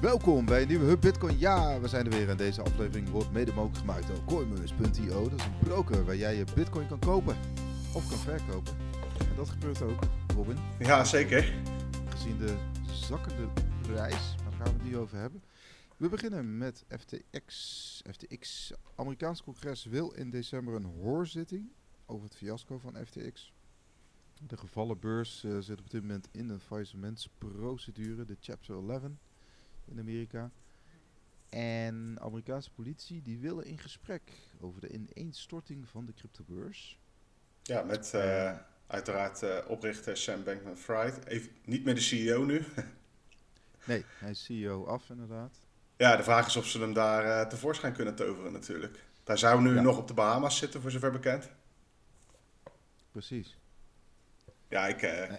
Welkom bij een nieuwe Hub Bitcoin. Ja, we zijn er weer en deze aflevering wordt mede mogelijk gemaakt door Coinmus.io. Dat is een broker waar jij je Bitcoin kan kopen of kan verkopen. En dat gebeurt ook, Robin. Ja, zeker. Gezien de zakkende prijs, maar daar gaan we het niet over hebben. We beginnen met FTX. FTX, Amerikaans congres wil in december een hoorzitting over het fiasco van FTX. De gevallen beurs uh, zit op dit moment in een faillissementsprocedure, de Chapter 11 in Amerika. En Amerikaanse politie die willen in gesprek over de ineenstorting van de cryptobeurs. Ja, met uh, uiteraard uh, oprichter Sam Bankman-Fried. Even niet meer de CEO nu. nee, hij is CEO af inderdaad. Ja, de vraag is of ze hem daar uh, tevoorschijn kunnen toveren natuurlijk. Daar zou nu ja. nog op de Bahamas zitten, voor zover bekend. Precies. Ja, ik, uh,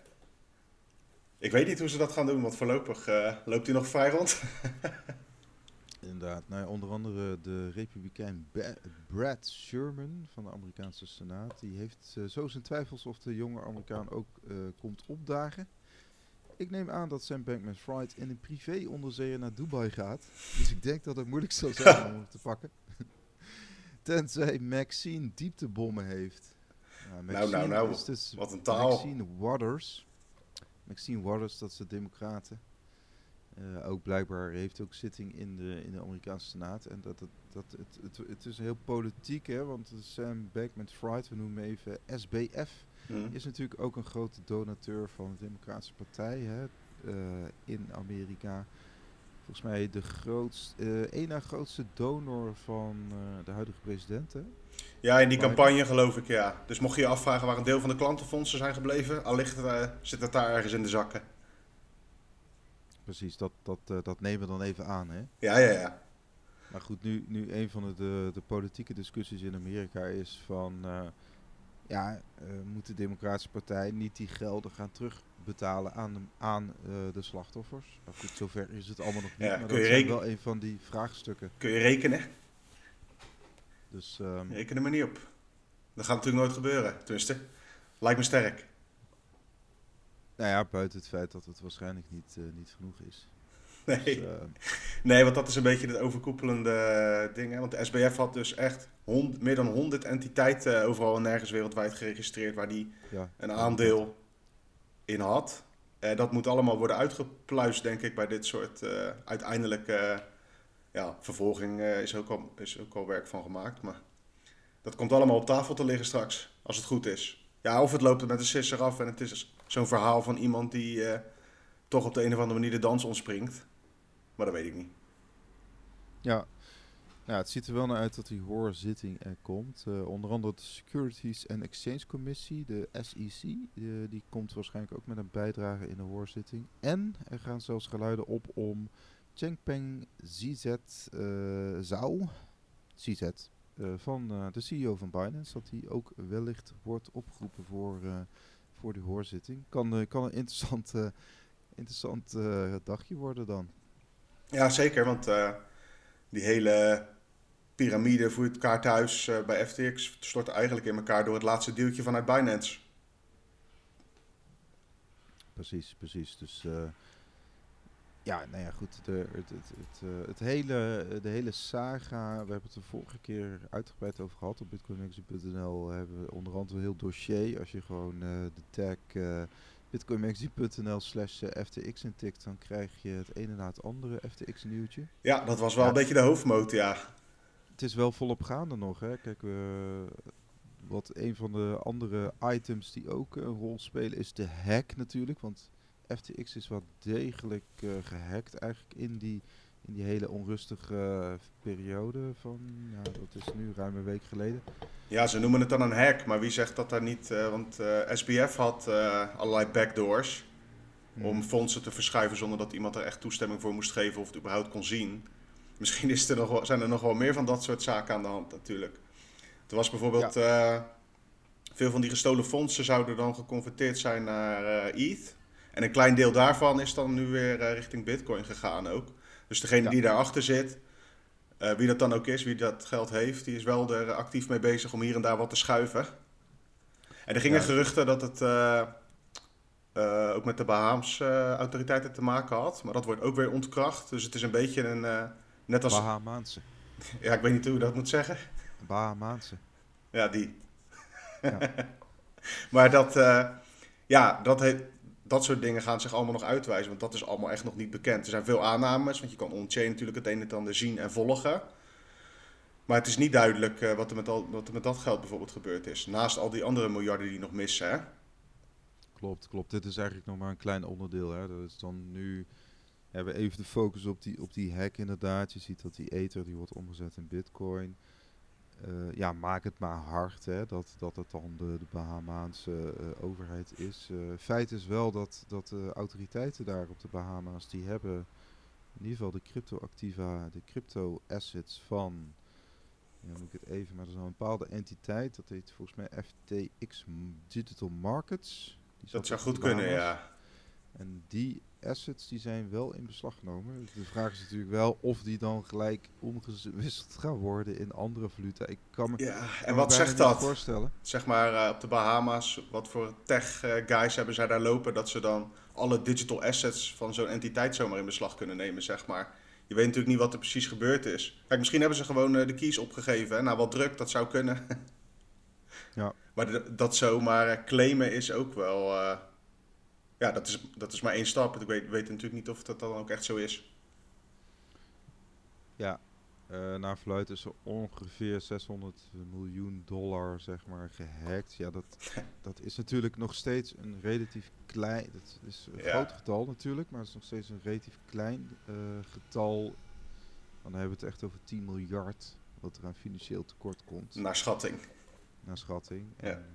ik weet niet hoe ze dat gaan doen, want voorlopig uh, loopt hij nog vrij rond. Inderdaad. Nou, onder andere de republikein Brad Sherman van de Amerikaanse Senaat. Die heeft uh, zo zijn twijfels of de jonge Amerikaan ook uh, komt opdagen. Ik neem aan dat Sam Bankman-Fried in een privé onderzeeër naar Dubai gaat. Dus ik denk dat het moeilijk zal zijn om hem te pakken. Tenzij Maxine dieptebommen heeft. Nou, nou, nou, nou. Dus wat een taal. Maxine Waters. Maxine Waters, dat is de Democraten. Uh, ook blijkbaar heeft ook zitting in de, in de Amerikaanse Senaat. En dat, dat, dat, het, het, het is heel politiek, hè, want Sam Bankman-Fried, we noemen even SBF, mm. is natuurlijk ook een grote donateur van de Democratische Partij hè, uh, in Amerika. Volgens mij de grootste, uh, ene grootste donor van de huidige president. Hè? Ja, in die campagne geloof ik, ja. Dus mocht je je afvragen waar een deel van de klantenfondsen zijn gebleven, allicht uh, zit het daar ergens in de zakken. Precies, dat, dat, uh, dat nemen we dan even aan, hè? Ja, ja, ja. Maar goed, nu, nu een van de, de, de politieke discussies in Amerika is van... Ja, moet de Democratische Partij niet die gelden gaan terugbetalen aan, de, aan de slachtoffers? Nou goed, zover is het allemaal nog niet, ja, maar dat is wel een van die vraagstukken. Kun je rekenen? Dus, um, Reken er maar niet op. Dat gaat natuurlijk nooit gebeuren. Tenminste, lijkt me sterk. Nou ja, buiten het feit dat het waarschijnlijk niet, uh, niet genoeg is. Nee. Dus, uh, nee, want dat is een beetje het overkoepelende ding. Hè? Want de SBF had dus echt hond, meer dan 100 entiteiten overal en nergens wereldwijd geregistreerd waar die ja, een aandeel in had. Uh, dat moet allemaal worden uitgepluist, denk ik, bij dit soort uiteindelijk ja, vervolging is, ook al, is ook al werk van gemaakt. Maar dat komt allemaal op tafel te liggen straks, als het goed is. Ja, of het loopt met een sisser af en het is zo'n verhaal van iemand die toch op de een of andere manier de dans ontspringt. Maar dat weet ik niet. Ja, ja het ziet er wel naar uit dat die hoorzitting er komt. Uh, onder andere de Securities and Exchange Commissie, de SEC, die komt waarschijnlijk ook met een bijdrage in de hoorzitting. En er gaan zelfs geluiden op om Chengpeng ZZ uh, Zhao, ZZ, van de CEO van Binance, dat hij ook wellicht wordt opgeroepen voor, voor die hoorzitting. Kan, kan een interessant, interessant dagje worden dan. Ja, zeker, want die hele piramide voor het kaarthuis bij FTX stort eigenlijk in elkaar door het laatste deeltje vanuit Binance. Precies, precies. Dus ja, nou ja, goed. De, het, het, het, uh, het, hele, de hele saga, we hebben het de vorige keer uitgebreid over gehad op bitcoinmagazine.nl. Hebben we onder andere een heel dossier. Als je gewoon uh, de tag uh, bitcoinmagazine.nl slash ftx intikt, dan krijg je het ene na het andere ftx nieuwtje. Ja, dat was wel ja. een beetje de hoofdmoot, ja. Het is wel volop gaande nog, hè. Kijk, we wat een van de andere items die ook een rol spelen is de hack natuurlijk, want FTX is wel degelijk uh, gehackt eigenlijk in die, in die hele onrustige uh, periode van, ja, dat is nu ruim een week geleden. Ja, ze noemen het dan een hack, maar wie zegt dat daar niet, want SBF had allerlei backdoors hmm. om fondsen te verschuiven zonder dat iemand er echt toestemming voor moest geven of het überhaupt kon zien. Misschien is er nog wel, zijn er nog wel meer van dat soort zaken aan de hand natuurlijk. Er was bijvoorbeeld... Ja. veel van die gestolen fondsen zouden dan geconverteerd zijn naar ETH. En een klein deel daarvan is dan nu weer uh, richting Bitcoin gegaan ook. Dus degene ja. die daarachter zit, uh, wie dat dan ook is, wie dat geld heeft, die is wel er actief mee bezig om hier en daar wat te schuiven. En er gingen ja. geruchten dat het uh, uh, ook met de Bahaamse autoriteiten te maken had. Maar dat wordt ook weer ontkracht. Dus het is een beetje een... net als... Bahamaanse. ja, ik weet niet hoe je dat moet zeggen. Bahamaanse. Ja, die. Ja. maar dat, ja, dat, dat soort dingen gaan zich allemaal nog uitwijzen. Want dat is allemaal echt nog niet bekend. Er zijn veel aannames, want je kan on-chain natuurlijk het een en ander zien en volgen. Maar het is niet duidelijk uh, wat, er met al, wat er met dat geld bijvoorbeeld gebeurd is. Naast al die andere miljarden die nog missen. Hè? Klopt, klopt. Dit is eigenlijk nog maar een klein onderdeel. Hè. Dat is dan nu hebben even de focus op die, op die hack inderdaad. Je ziet dat die ether die wordt omgezet in bitcoin. Uh, ja, maak het maar hard hè, dat, dat het dan de, de Bahamaanse uh, overheid is. feit is wel dat, dat de autoriteiten daar op de Bahama's, die hebben in ieder geval de cryptoactiva, de crypto assets van ja, moet ik het even, maar er is een bepaalde entiteit, dat heet volgens mij FTX Digital Markets. Die dat zou goed kunnen, ja. En die assets die zijn wel in beslag genomen. De vraag is natuurlijk wel of die dan gelijk omgewisseld gaan worden in andere valuta. Ik kan me, ja, en wat zegt dat? Voorstellen. Zeg maar uh, op de Bahama's, wat voor tech uh, guys hebben zij daar lopen dat ze dan alle digital assets van zo'n entiteit zomaar in beslag kunnen nemen, zeg maar je weet natuurlijk niet wat er precies gebeurd is. Kijk, misschien hebben ze gewoon uh, de keys opgegeven. Hè? Nou, wat druk, dat zou kunnen. ja. Maar dat zomaar claimen is ook wel... Ja, dat is, dat is maar één stap. Ik weet, weet natuurlijk niet of dat dan ook echt zo is. Ja, uh, naar verluidt is er ongeveer 600 miljoen dollar zeg maar, gehackt. Ja, dat, dat is natuurlijk nog steeds een relatief klein... Dat is een groot getal natuurlijk, maar het is nog steeds een relatief klein uh, getal. Dan hebben we het echt over 10 miljard wat er aan financieel tekort komt. Naar schatting. Naar schatting. Ja. En,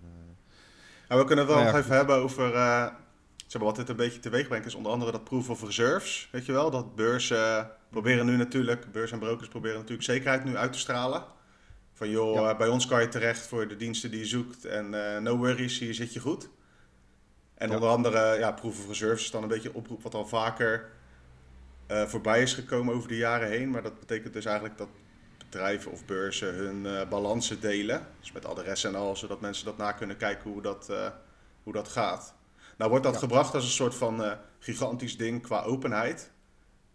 uh, we kunnen het wel nou nog even hebben over zeg maar, wat dit een beetje teweeg brengt, is onder andere dat proof of reserves. Weet je wel, dat beurzen proberen nu natuurlijk, beurs en brokers proberen natuurlijk zekerheid nu uit te stralen. Van joh, eh, bij ons kan je terecht voor de diensten die je zoekt en uh, no worries, hier zit je goed. En onder andere, ja, proof of reserves is dan een beetje een oproep wat al vaker uh, voorbij is gekomen over de jaren heen. Maar dat betekent dus eigenlijk dat bedrijven of beurzen hun uh, balansen delen. Dus met adressen en al, zodat mensen dat na kunnen kijken hoe dat, hoe dat gaat. Nou wordt dat gebracht als een soort van uh, gigantisch ding qua openheid.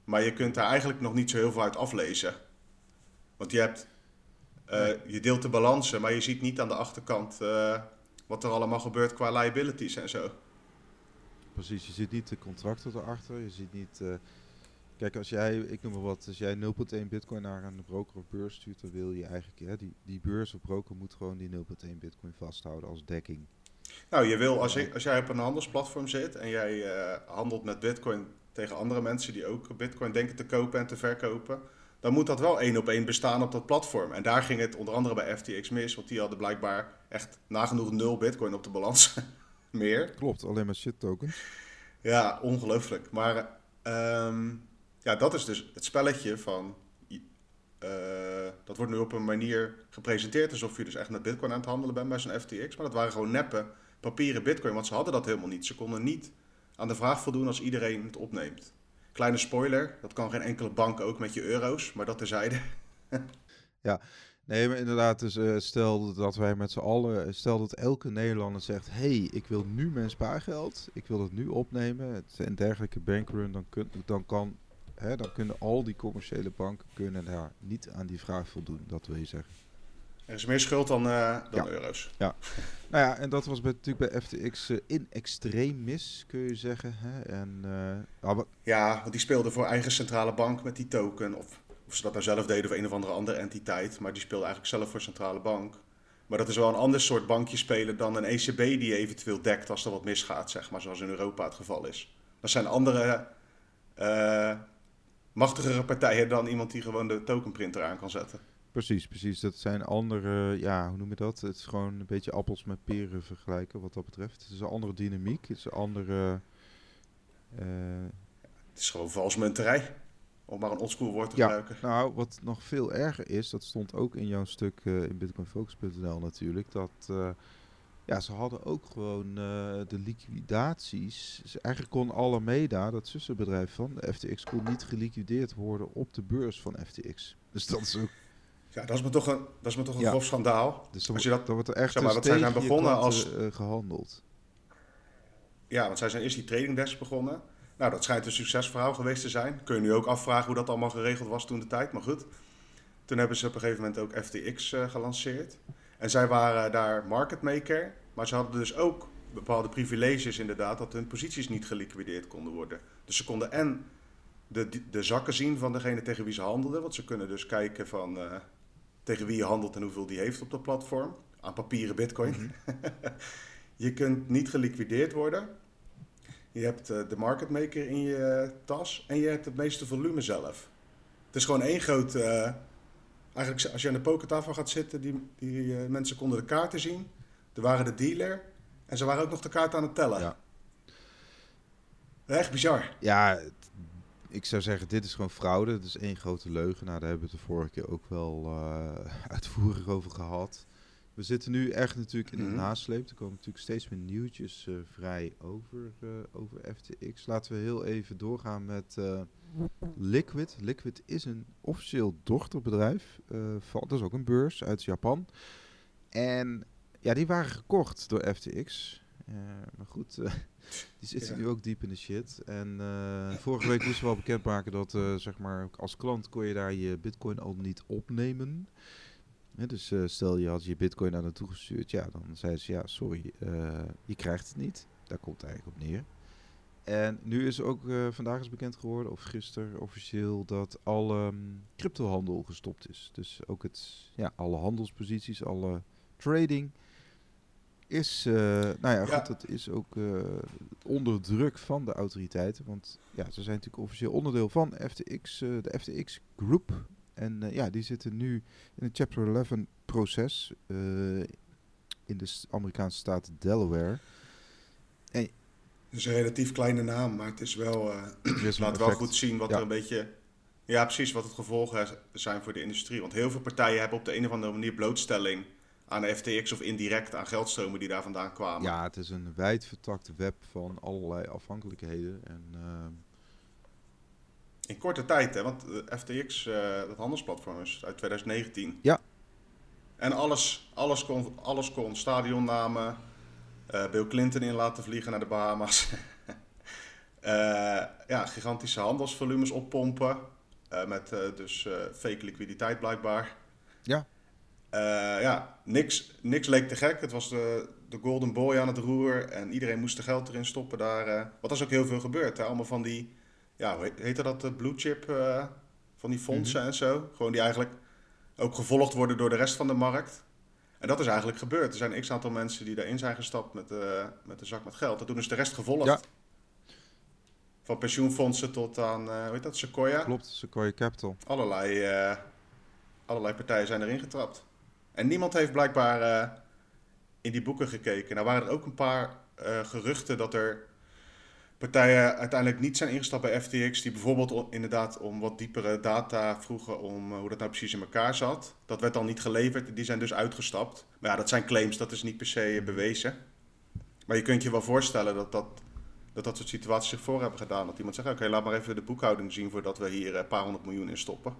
Maar je kunt daar eigenlijk nog niet zo heel veel uit aflezen. Want je, hebt, uh, je deelt de balansen, maar je ziet niet aan de achterkant uh, wat er allemaal gebeurt qua liabilities en zo. Precies, je ziet niet de contracten erachter. Je ziet niet. kijk, als jij, ik noem maar wat, als jij 0,1 bitcoin naar een broker of beurs stuurt, dan wil je eigenlijk, ja, die, die beurs of broker moet gewoon die 0,1 bitcoin vasthouden als dekking. Nou, je wil, als, je, als jij op een handelsplatform zit en jij uh, handelt met bitcoin tegen andere mensen die ook bitcoin denken te kopen en te verkopen, dan moet dat wel één op één bestaan op dat platform. En daar ging het onder andere bij FTX mis, want die hadden blijkbaar echt nagenoeg nul bitcoin op de balans. Meer. Klopt, alleen maar shit tokens. Ja, ongelooflijk. Maar um, ja, dat is dus het spelletje van uh, dat wordt nu op een manier gepresenteerd alsof je dus echt met bitcoin aan het handelen bent bij zo'n FTX. Maar dat waren gewoon neppe papieren bitcoin, want ze hadden dat helemaal niet. Ze konden niet aan de vraag voldoen als iedereen het opneemt. Kleine spoiler, dat kan geen enkele bank ook met je euro's, maar dat terzijde. ja, nee, maar inderdaad, dus, uh, stel dat wij met z'n allen, stel dat elke Nederlander zegt, hey, ik wil nu mijn spaargeld, ik wil het nu opnemen, het een dergelijke bankrun, dan, dan kan hè, dan kunnen al die commerciële banken kunnen daar niet aan die vraag voldoen. Dat wil je zeggen. Er is meer schuld dan, uh, dan euro's. Ja, nou ja, en dat was bij, natuurlijk bij FTX uh, eh, in extremis, kun je zeggen. Hè? En, uh, ja, want die speelde voor eigen centrale bank met die token. Of, of ze dat nou zelf deden of een of andere andere entiteit. Maar die speelde eigenlijk zelf voor centrale bank. Maar dat is wel een ander soort bankje spelen dan een ECB die eventueel dekt als er wat misgaat, zeg maar, zoals in Europa het geval is. Dat zijn andere machtigere partijen dan iemand die gewoon de tokenprinter aan kan zetten. Precies, precies. Dat zijn andere, ja, hoe noem je dat? Het is gewoon een beetje appels met peren vergelijken wat dat betreft. Het is een andere dynamiek, het is een andere... Uh, het is gewoon valsmunterij, om maar een oldschool woord te ja, gebruiken. Nou, wat nog veel erger is, dat stond ook in jouw stuk uh, in bitcoinfocus.nl natuurlijk, dat... Uh, ja, ze hadden ook gewoon uh, de liquidaties. Dus eigenlijk kon Alameda, dat zussenbedrijf van de FTX, kon niet geliquideerd worden op de beurs van FTX. Dus dat is ook... Ja, dat is me toch een, dat is me toch een ja. grof schandaal. Dus als je dat, dat wordt er echt zeg maar, dat zijn begonnen als... Uh, gehandeld. ja, want zij zijn eerst die trading desk begonnen. Nou, dat schijnt een succesverhaal geweest te zijn. Kun je nu ook afvragen hoe dat allemaal geregeld was toen de tijd, maar goed. Toen hebben ze op een gegeven moment ook FTX uh, gelanceerd. En zij waren daar market maker, maar ze hadden dus ook bepaalde privileges inderdaad, dat hun posities niet geliquideerd konden worden. Dus ze konden en de, de zakken zien van degene tegen wie ze handelden, want ze kunnen dus kijken van uh, tegen wie je handelt en hoeveel die heeft op dat platform, aan papieren bitcoin. Mhm. je kunt niet geliquideerd worden. Je hebt uh, de market maker in je tas en je hebt het meeste volume zelf. Het is gewoon één groot... Uh, eigenlijk als je aan de pokertafel gaat zitten, die, die mensen konden de kaarten zien. Er waren de dealer en ze waren ook nog de kaart aan het tellen. Ja. Echt bizar. Ja, ik zou zeggen, dit is gewoon fraude. Het is één grote leugen. Nou, daar hebben we het de vorige keer ook wel uh, uitvoerig over gehad. We zitten nu echt natuurlijk in de mm nasleep. Er komen natuurlijk steeds meer nieuwtjes uh, vrij over, uh, over FTX. Laten we heel even doorgaan met Liquid. Liquid is een officieel dochterbedrijf. van, dat is ook een beurs uit Japan. En ja, die waren gekocht door FTX. Maar goed, die zitten nu ook diep in de shit. En vorige week moesten we al bekendmaken dat zeg maar, als klant kon je daar je bitcoin al niet opnemen. Dus stel je had je bitcoin naar naartoe gestuurd, ja, dan zeiden ze ja, sorry, je krijgt het niet. Daar komt het eigenlijk op neer. En nu is ook vandaag is bekend geworden, of gisteren officieel, dat alle um, cryptohandel gestopt is. Dus ook het, ja, alle handelsposities, alle trading is, uh, nou ja, goed, dat is ook uh, onder druk van de autoriteiten. Want ja, ze zijn natuurlijk officieel onderdeel van FTX, uh, de FTX Group. En ja, die zitten nu in een Chapter 11 proces in de Amerikaanse staat Delaware. En, het is een relatief kleine naam, maar het is wel, het laat wel goed zien wat er een beetje... Ja, precies, wat het gevolgen zijn voor de industrie. Want heel veel partijen hebben op de een of andere manier blootstelling aan FTX of indirect aan geldstromen die daar vandaan kwamen. Ja, het is een wijd vertakte web van allerlei afhankelijkheden. En, uh... In korte tijd, hè? want FTX, uh, dat handelsplatform is uit 2019. Ja. En alles, alles, kon, alles kon, stadionnamen, uh, Bill Clinton in laten vliegen naar de Bahamas. ja, gigantische handelsvolumes oppompen. met dus fake liquiditeit blijkbaar. Ja. Uh, ja, niks, niks leek te gek. Het was de, de golden boy aan het roer en iedereen moest er geld erin stoppen daar. Uh, wat is ook heel veel gebeurd. Hè? Allemaal van die, ja, hoe heette dat, de blue chip, uh, van die fondsen mhm. en zo. Gewoon die eigenlijk ook gevolgd worden door de rest van de markt. En dat is eigenlijk gebeurd. Er zijn x aantal mensen die daarin zijn gestapt met, met een zak met geld. En toen is de rest gevolgd. Ja. Van pensioenfondsen tot aan, hoe heet dat, Sequoia? Klopt, Sequoia Capital. Allerlei, allerlei partijen zijn erin getrapt. En niemand heeft blijkbaar uh, in die boeken gekeken. Nou waren er ook een paar uh, geruchten dat er partijen uiteindelijk niet zijn ingestapt bij FTX, die bijvoorbeeld inderdaad om wat diepere data vroegen om uh, hoe dat nou precies in elkaar zat. Dat werd dan niet geleverd, die zijn dus uitgestapt. Maar ja, dat zijn claims, dat is niet per se bewezen. Maar je kunt je wel voorstellen dat dat, dat, dat soort situaties zich voor hebben gedaan. Dat iemand zegt, oké, laat maar even de boekhouding zien voordat we hier een paar honderd miljoen in stoppen.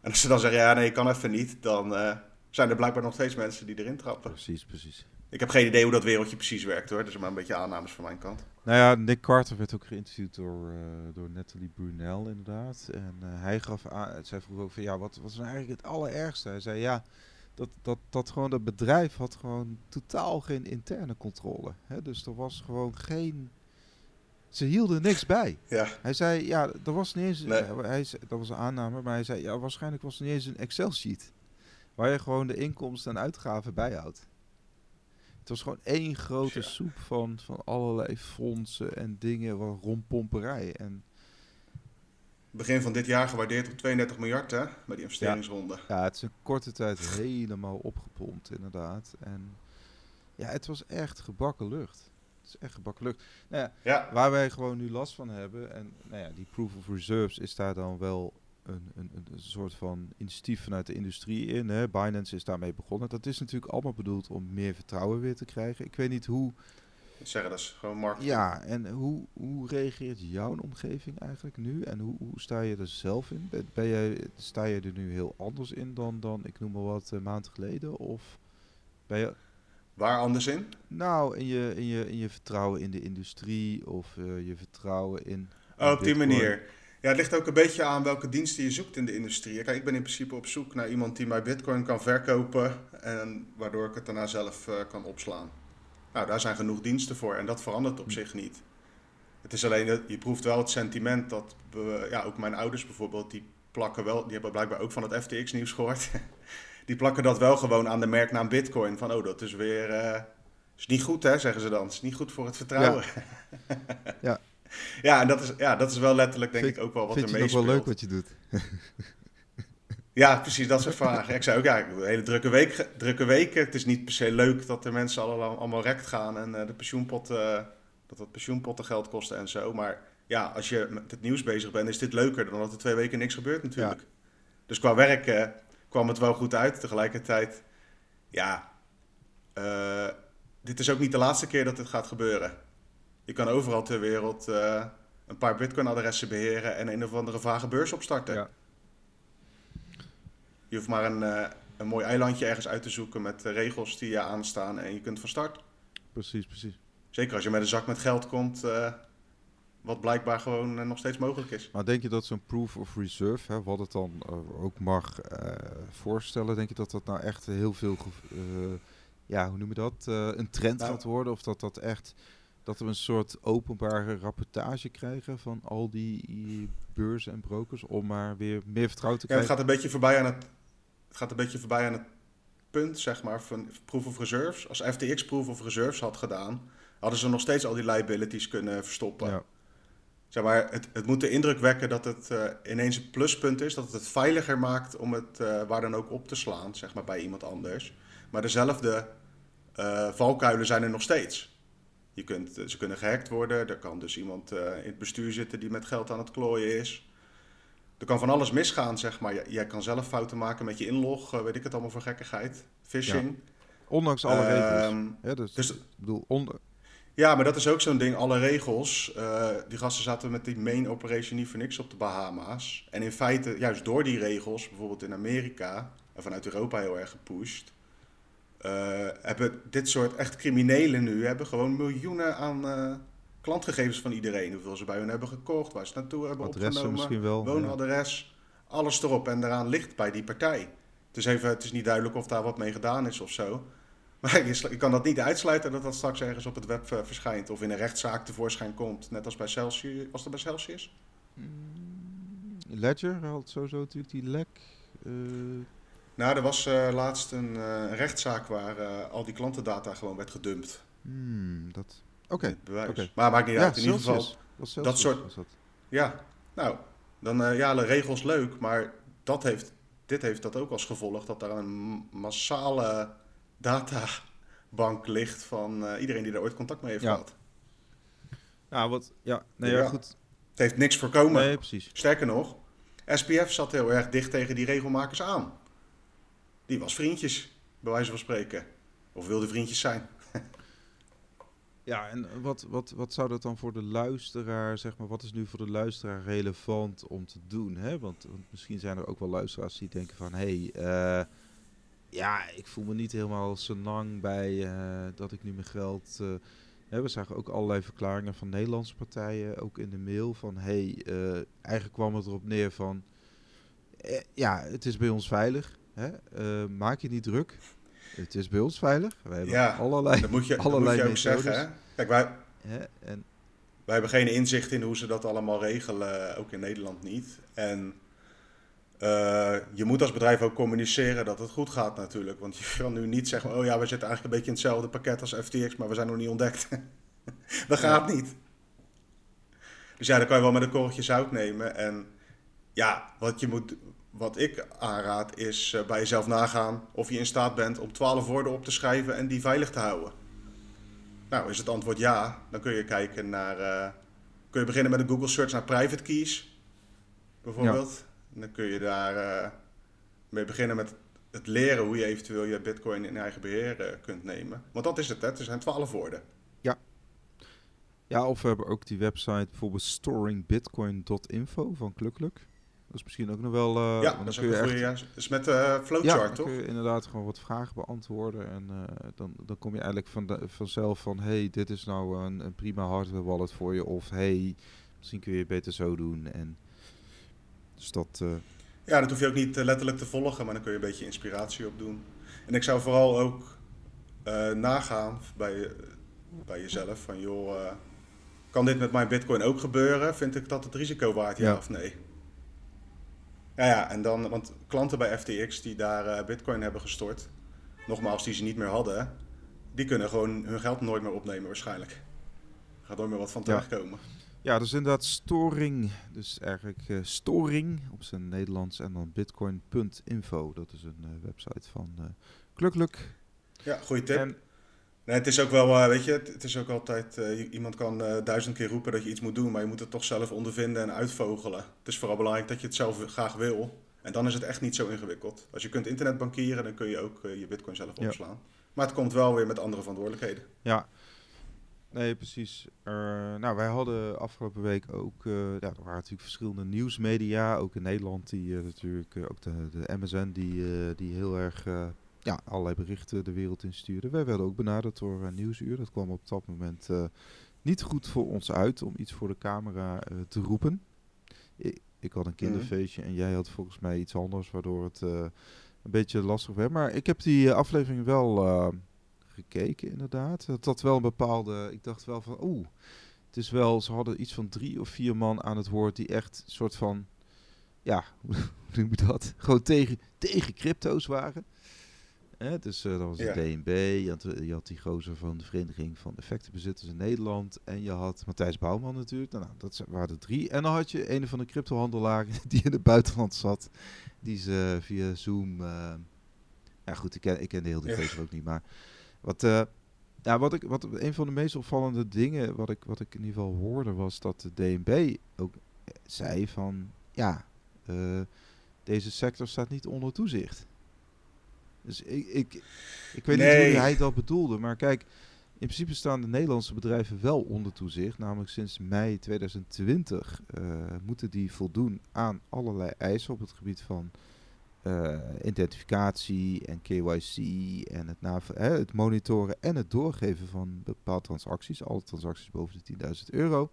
En als ze dan zeggen, ja nee, kan even niet, dan zijn er blijkbaar nog steeds mensen die erin trappen. Precies, precies. Ik heb geen idee hoe dat wereldje precies werkt hoor. Dus maar een beetje aannames van mijn kant. Nou ja, Nick Carter werd ook geïnterviewd door, uh, door Natalie Brunel inderdaad. En uh, hij gaf aan, zij vroeg ook van ja, wat, wat is nou eigenlijk het allerergste? Hij zei ja, dat, dat, dat gewoon dat bedrijf had gewoon totaal geen interne controle. Hè? Dus er was gewoon geen... Ze hielden niks bij. Ja. Hij zei, ja, er was niet eens... Nee. Hij, dat was een aanname, maar hij zei, ja, waarschijnlijk was er niet eens een Excel-sheet. Waar je gewoon de inkomsten en uitgaven bijhoudt. Het was gewoon één grote soep van, van allerlei fondsen en dingen, rondpomperij. En Begin van dit jaar gewaardeerd op 32 miljard hè, bij die investeringsronde. Ja, het is een korte tijd helemaal opgepompt inderdaad. En ja, het was echt gebakken lucht. Het is echt gebakken lucht. Nou ja, ja. Waar wij gewoon nu last van hebben, en nou ja, die proof of reserves is daar dan wel een, een, een soort van initiatief vanuit de industrie in. Hè. Binance is daarmee begonnen. Dat is natuurlijk allemaal bedoeld om meer vertrouwen weer te krijgen. Ik weet niet hoe... Zeggen, dat is gewoon marketing. Ja, en hoe, hoe reageert jouw omgeving eigenlijk nu? En hoe, hoe sta je er zelf in? Ben, jij, sta je er nu heel anders in dan, dan ik noem maar wat, een maand geleden? Of ben je... Waar anders in? Nou, in je, in je, in je vertrouwen in de industrie of uh, je vertrouwen in. Oh, op die manier. Ja, het ligt ook een beetje aan welke diensten je zoekt in de industrie. Kijk, ik ben in principe op zoek naar iemand die mij bitcoin kan verkopen en waardoor ik het daarna zelf uh, kan opslaan. Nou, daar zijn genoeg diensten voor en dat verandert op hm. zich niet. Het is alleen, dat je proeft wel het sentiment dat, ja, ook mijn ouders bijvoorbeeld, die plakken wel, die hebben blijkbaar ook van het FTX nieuws gehoord. die plakken dat wel gewoon aan de merknaam Bitcoin. Van, oh, dat is weer, uh, is niet goed hè, zeggen ze dan. Het is niet goed voor het vertrouwen. Ja, ja. ja en dat is, ja, dat is wel letterlijk denk ik ook wel wat er meespeelt. Vind je nog wel leuk wat je doet? Ja, precies, dat soort vragen. Ik zei ook, ja, een hele drukke week, drukke weken. Het is niet per se leuk dat de mensen allemaal, allemaal rekt gaan en uh, de pensioenpot, uh, dat het pensioenpotten geld kosten en zo. Maar ja, als je met het nieuws bezig bent, is dit leuker dan dat er twee weken niks gebeurt natuurlijk. Dus qua werk uh, kwam het wel goed uit. Tegelijkertijd, ja, dit is ook niet de laatste keer dat dit gaat gebeuren. Je kan overal ter wereld een paar bitcoin-adressen beheren en een of andere vage beurs opstarten. Ja. Je hoeft maar een, uh, een mooi eilandje ergens uit te zoeken met uh, regels die je aanstaan en je kunt van start. Precies, precies. Zeker als je met een zak met geld komt, uh, wat blijkbaar gewoon nog steeds mogelijk is. Maar denk je dat zo'n proof of reserve, hè, wat het dan ook mag voorstellen, denk je dat dat nou echt heel veel, ja, hoe noem je dat, een trend nou, gaat worden? Of dat dat echt dat we een soort openbare rapportage krijgen van al die beurzen en brokers om maar weer meer vertrouwen te krijgen. Ja, het gaat een beetje voorbij aan het, het gaat een beetje voorbij aan het punt, zeg maar, van proof of reserves. Als FTX proof of reserves had gedaan, hadden ze nog steeds al die liabilities kunnen verstoppen. Ja. Zeg maar, het, het moet de indruk wekken dat het uh, ineens een pluspunt is, dat het het veiliger maakt om het uh, waar dan ook op te slaan, zeg maar, bij iemand anders. Maar dezelfde uh, valkuilen zijn er nog steeds. Je kunt, ze kunnen gehackt worden. Er kan dus iemand uh, in het bestuur zitten die met geld aan het klooien is. Er kan van alles misgaan, zeg maar. Jij kan zelf fouten maken met je inlog, uh, weet ik het allemaal voor gekkigheid. Phishing. Ja. Ondanks alle regels. Ja, dus, dus, ik bedoel, onder... Ja, maar dat is ook zo'n ding. Alle regels. Uh, die gasten zaten met die main operation niet voor niks op de Bahama's. En in feite, juist door die regels, bijvoorbeeld in Amerika en vanuit Europa heel erg gepusht hebben dit soort echt criminelen nu hebben gewoon miljoenen aan uh, klantgegevens van iedereen. Hoeveel ze bij hun hebben gekocht, waar ze naartoe hebben Adressen opgenomen, misschien wel, woonadres, alles erop en eraan ligt bij die partij. Het is, even, het is niet duidelijk of daar wat mee gedaan is of zo. Maar je, kan dat niet uitsluiten dat dat straks ergens op het web uh, verschijnt of in een rechtszaak tevoorschijn komt, net als bij Celsius. Was dat bij Celsius? Mm, Ledger had sowieso natuurlijk die lek. Nou, er was uh, laatst een uh, rechtszaak waar uh, al die klantendata gewoon werd gedumpt. Hmm, dat... Oké. Okay. Okay. Maar maakt niet ja, uit. In ieder geval, dat soort... Dat. Ja, nou, dan ja, de regels leuk, maar dat heeft, dit heeft dat ook als gevolg dat daar een massale databank ligt van iedereen die er ooit contact mee heeft ja. gehad. Ja, wat... Ja, nee, ja. goed. Het heeft niks voorkomen. Nee, precies. Sterker nog, SPF zat heel erg dicht tegen die regelmakers aan die was vriendjes, bij wijze van spreken. Of wilde vriendjes zijn. ja, en wat, wat, wat zou dat dan voor de luisteraar, zeg maar, wat is nu voor de luisteraar relevant om te doen? Hè? Want, misschien zijn er ook wel luisteraars die denken van, hé, hey, uh, ja, ik voel me niet helemaal zo lang bij uh, dat ik nu mijn geld... Uh, we zagen ook allerlei verklaringen van Nederlandse partijen, ook in de mail, van hé, hey, eigenlijk kwam het erop neer van, ja, het is bij ons veilig. Hè? Uh, maak je niet druk. Het is bij ons veilig. Wij hebben ja, allerlei, dat moet je, allerlei dat moet je ook zeggen. Hè? Kijk, wij, hè? En, wij hebben geen inzicht in hoe ze dat allemaal regelen, ook in Nederland niet. En uh, je moet als bedrijf ook communiceren dat het goed gaat natuurlijk. Want je kan nu niet zeggen, oh ja, we zitten eigenlijk een beetje in hetzelfde pakket als FTX, maar we zijn nog niet ontdekt. dat gaat niet. Dus ja, dan kan je wel met een korreltje zout nemen. En ja, wat je moet, wat ik aanraad is uh, bij jezelf nagaan of je in staat bent om 12 woorden op te schrijven en die veilig te houden. Nou, is het antwoord ja, dan kun je kijken naar. Uh, kun je beginnen met een Google search naar private keys, bijvoorbeeld. En dan kun je daar uh, mee beginnen met het leren hoe je eventueel je Bitcoin in eigen beheer kunt nemen. Want dat is het, hè? het zijn 12 woorden. Ja. Ja, of we hebben ook die website bijvoorbeeld storingbitcoin.info van Klukluk. Dat is misschien ook nog wel... Uh, ja, dat is ook een goede, ja. is met uh, flowchart, ja, toch? kun je inderdaad gewoon wat vragen beantwoorden. En uh, dan, dan kom je eigenlijk van de, vanzelf van... hey, dit is nou een, een prima hardware wallet voor je. Of hey, misschien kun je het beter zo doen. En dus dat... ja, dat hoef je ook niet letterlijk te volgen. Maar dan kun je een beetje inspiratie op doen. En ik zou vooral ook nagaan bij, bij jezelf. Van joh kan dit met mijn bitcoin ook gebeuren? Vind ik dat het risico waard, ja, of nee? Ja, ja, en dan, want klanten bij FTX die daar uh, bitcoin hebben gestort, nogmaals, die ze niet meer hadden, die kunnen gewoon hun geld nooit meer opnemen waarschijnlijk. Er gaat nooit meer wat van terechtkomen. Ja. Ja, dus inderdaad storing. Dus eigenlijk uh, storing op zijn Nederlands en dan bitcoin.info. Dat is een uh, website van Klukluk. Ja, goede tip. Nee, het is ook wel, uh, weet je, het is ook altijd, uh, iemand kan uh, duizend keer roepen dat je iets moet doen, maar je moet het toch zelf ondervinden en uitvogelen. Het is vooral belangrijk dat je het zelf graag wil. En dan is het echt niet zo ingewikkeld. Als je kunt internetbankieren, dan kun je ook je bitcoin zelf opslaan. Maar het komt wel weer met andere verantwoordelijkheden. Ja, nee, precies. nou, wij hadden afgelopen week ook, ja, er waren natuurlijk verschillende nieuwsmedia, ook in Nederland, die natuurlijk, ook de, de MSN, die, die heel erg ja, allerlei berichten de wereld instuurde. Wij werden ook benaderd door uh, Nieuwsuur. Dat kwam op dat moment uh, niet goed voor ons uit om iets voor de camera uh, te roepen. Ik, ik, had een mhm. kinderfeestje en jij had volgens mij iets anders, waardoor het een beetje lastig werd. Maar ik heb die aflevering wel gekeken, inderdaad. Dat had wel een bepaalde. Ik dacht wel van, oeh, het is wel. Ze hadden iets van drie of vier man aan het woord die echt soort van. Ja, hoe noem je dat? Gewoon tegen, tegen crypto's waren. Hè, dus uh, dat was de DNB, je had, je had die gozer van de Vereniging van Effectenbezitters in Nederland. En je had Matthijs Bouwman natuurlijk. Nou, dat waren er drie. En dan had je een van de cryptohandelaar die in het buitenland zat. Die ze via Zoom... Uh, ja goed, ik ken, ik ken de hele feest ook niet. Maar wat, uh, ja, wat, ik, wat een van de meest opvallende dingen wat ik, wat ik in ieder geval hoorde... was dat de DNB ook zei van... Ja, deze sector staat niet onder toezicht. Dus ik, ik, ik weet niet hoe hij dat bedoelde. Maar kijk, in principe staan de Nederlandse bedrijven wel onder toezicht. Namelijk sinds mei 2020 uh, eh, moeten die voldoen aan allerlei eisen op het gebied van uh, identificatie en KYC en het, het monitoren en het doorgeven van bepaalde transacties. Alle transacties boven de 10.000 euro.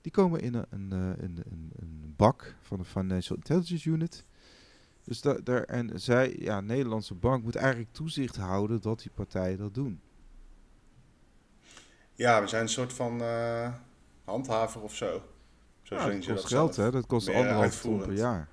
Die komen in een, een, eh, een, een, een bak van de Financial Intelligence Unit. Dus daar, en zij, ja, Nederlandse bank moet eigenlijk toezicht houden dat die partijen dat doen. Ja, we zijn een soort van uh, handhaver of zo. Zo ja, dat kost geld, hè? Dat kost anderhalf ton per jaar.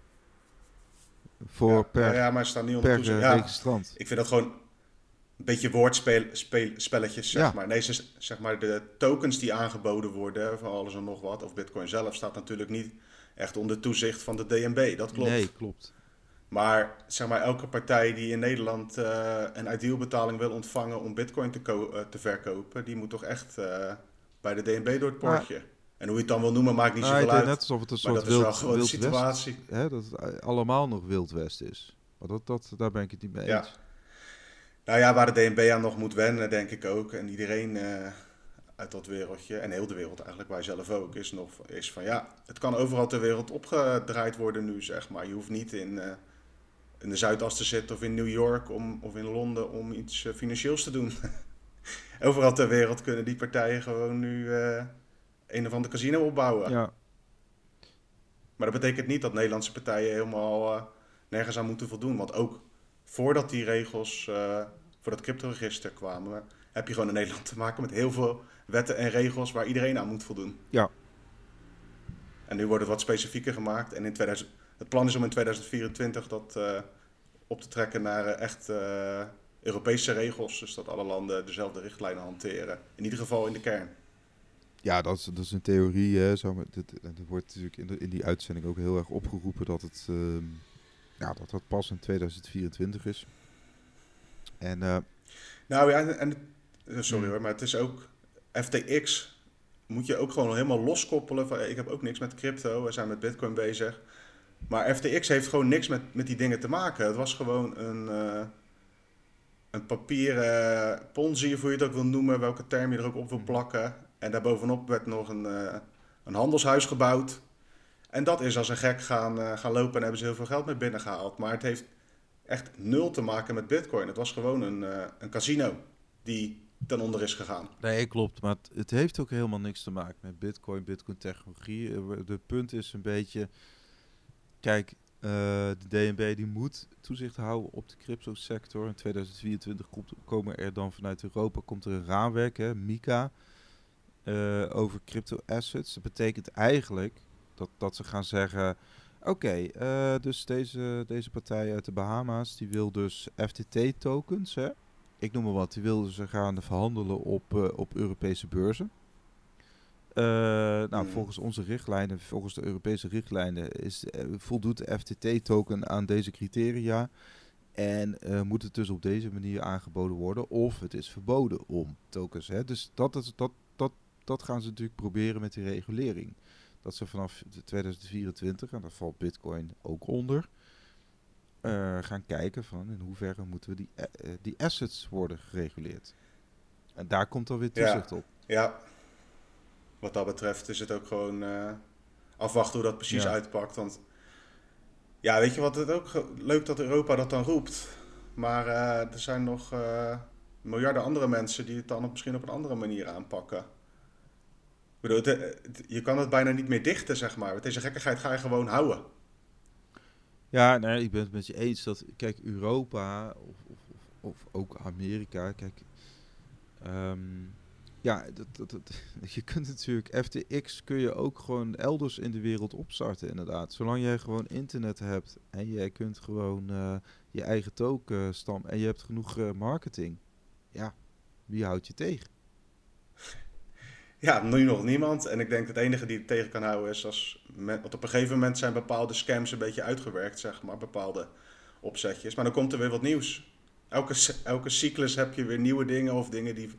Voor ja, per, ja, maar staan niet onder toezicht. Ja, registrant. Ik vind dat gewoon een beetje woordspelletjes, zeg maar. Nee, zeg maar de tokens die aangeboden worden van alles en nog wat, of bitcoin zelf, staat natuurlijk niet echt onder toezicht van de DNB. Dat klopt. Nee, klopt. Maar zeg maar, elke partij die in Nederland uh, een idealbetaling wil ontvangen om bitcoin te, uh, te verkopen, die moet toch echt uh, bij de DNB door het poortje. En hoe je het dan wil noemen, maakt niet nou, zoveel uit. Net alsof het een soort wild, wild situatie. Hè, dat het allemaal nog wild west is. Maar dat, dat, daar ben ik het niet mee eens. Nou ja, waar de DNB aan nog moet wennen, denk ik ook. En iedereen uit dat wereldje, en heel de wereld eigenlijk, wij zelf ook, is, nog, is van ja, het kan overal ter wereld opgedraaid worden nu, zeg maar. Je hoeft niet in in de Zuidas te zitten of in New York om, of in Londen om iets uh, financieels te doen. Overal ter wereld kunnen die partijen gewoon nu uh, een of ander casino opbouwen. Ja. Maar dat betekent niet dat Nederlandse partijen helemaal uh, nergens aan moeten voldoen. Want ook voordat die regels voor dat cryptoregister kwamen, heb je gewoon in Nederland te maken met heel veel wetten en regels waar iedereen aan moet voldoen. Ja. En nu wordt het wat specifieker gemaakt. En in 2000, het plan is om in 2024 dat uh, op te trekken naar uh, echt uh, Europese regels. Dus dat alle landen dezelfde richtlijnen hanteren. In ieder geval in de kern. Ja, dat is, dat is een theorie. Hè. Zo, dit, dit wordt natuurlijk in, de, in die uitzending ook heel erg opgeroepen dat het ehm, ja, dat, dat pas in 2024 is. En, nou ja, en, sorry hmm. hoor, maar het is ook FTX moet je ook gewoon helemaal loskoppelen van ik heb ook niks met crypto, we zijn met bitcoin bezig. Maar FTX heeft gewoon niks met, met die dingen te maken. Het was gewoon een, uh, een papieren ponzi, of hoe je het ook wil noemen, welke term je er ook op wil plakken. En daarbovenop werd nog een, uh, een handelshuis gebouwd. En dat is als een gek gaan, gaan lopen en hebben ze heel veel geld mee binnengehaald. Maar het heeft echt nul te maken met Bitcoin. Het was gewoon een, een casino die ten onder is gegaan. Nee, klopt. Maar het, het, heeft ook helemaal niks te maken met Bitcoin, Bitcoin-technologie. Het punt is een beetje. Kijk, uh, de DNB die moet toezicht houden op de crypto-sector. In 2024 komt, komen er dan vanuit Europa komt er een raamwerk, hè, MICA, uh, over crypto-assets. Dat betekent eigenlijk dat, dat ze gaan zeggen... Oké, uh, dus deze, deze partij uit de Bahama's, die wil dus FTT-tokens, hè? ik noem maar wat, die wilden ze gaan verhandelen op, op Europese beurzen. Uh, nou, hmm. volgens onze richtlijnen, volgens de Europese richtlijnen, is, uh, voldoet de FTT-token aan deze criteria. En moet het dus op deze manier aangeboden worden, of het is verboden om tokens. Hè? Dus dat, dat, dat, dat gaan ze natuurlijk proberen met die regulering. Dat ze vanaf 2024, en daar valt Bitcoin ook onder, uh, gaan kijken van in hoeverre moeten we die, uh, die assets worden gereguleerd. En daar komt dan weer toezicht ja. op. Ja, wat dat betreft is het ook gewoon uh, afwachten hoe dat precies ja. uitpakt. Want ja, weet je wat het ook leuk dat Europa dat dan roept. Maar er zijn nog miljarden andere mensen die het dan misschien op een andere manier aanpakken. Ik bedoel, het, het, je kan het bijna niet meer dichten, zeg maar. Met deze gekkigheid ga je gewoon houden. Ja, nee, ik ben het met je eens dat, kijk, Europa of, of, of ook Amerika, kijk, um, ja, dat, dat, je kunt natuurlijk, FTX kun je ook gewoon elders in de wereld opstarten, inderdaad. Zolang jij gewoon internet hebt en jij kunt gewoon uh, je eigen token stammen en je hebt genoeg uh, marketing, ja, wie houdt je tegen? Ja, nu nog niemand. En ik denk dat het enige die het tegen kan houden is als... want op een gegeven moment zijn bepaalde scams een beetje uitgewerkt, zeg maar. Bepaalde opzetjes. Maar dan komt er weer wat nieuws. Elke, elke cyclus heb je weer nieuwe dingen of dingen die